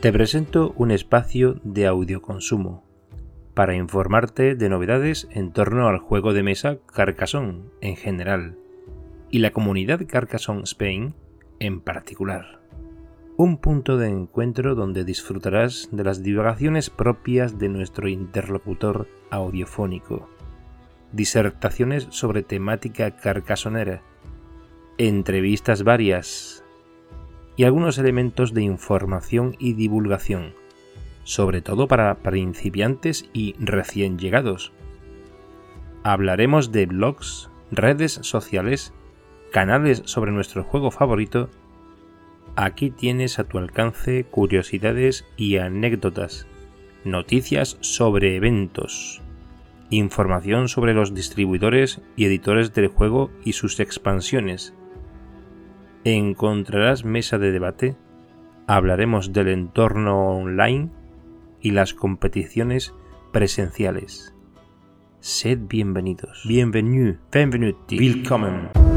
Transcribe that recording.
Te presento un espacio de audioconsumo para informarte de novedades en torno al juego de mesa Carcassonne en general y la comunidad Carcassonne Spain en particular. Un punto de encuentro donde disfrutarás de las divagaciones propias de nuestro interlocutor audiofónico, disertaciones sobre temática carcasonera, entrevistas varias y algunos elementos de información y divulgación, sobre todo para principiantes y recién llegados. Hablaremos de blogs, redes sociales, canales sobre nuestro juego favorito. Aquí tienes a tu alcance curiosidades y anécdotas, noticias sobre eventos, información sobre los distribuidores y editores del juego y sus expansiones, encontrarás mesa de debate, hablaremos del entorno online y las competiciones presenciales. Sed bienvenidos. Bienvenue. Bienvenuti. Willkommen.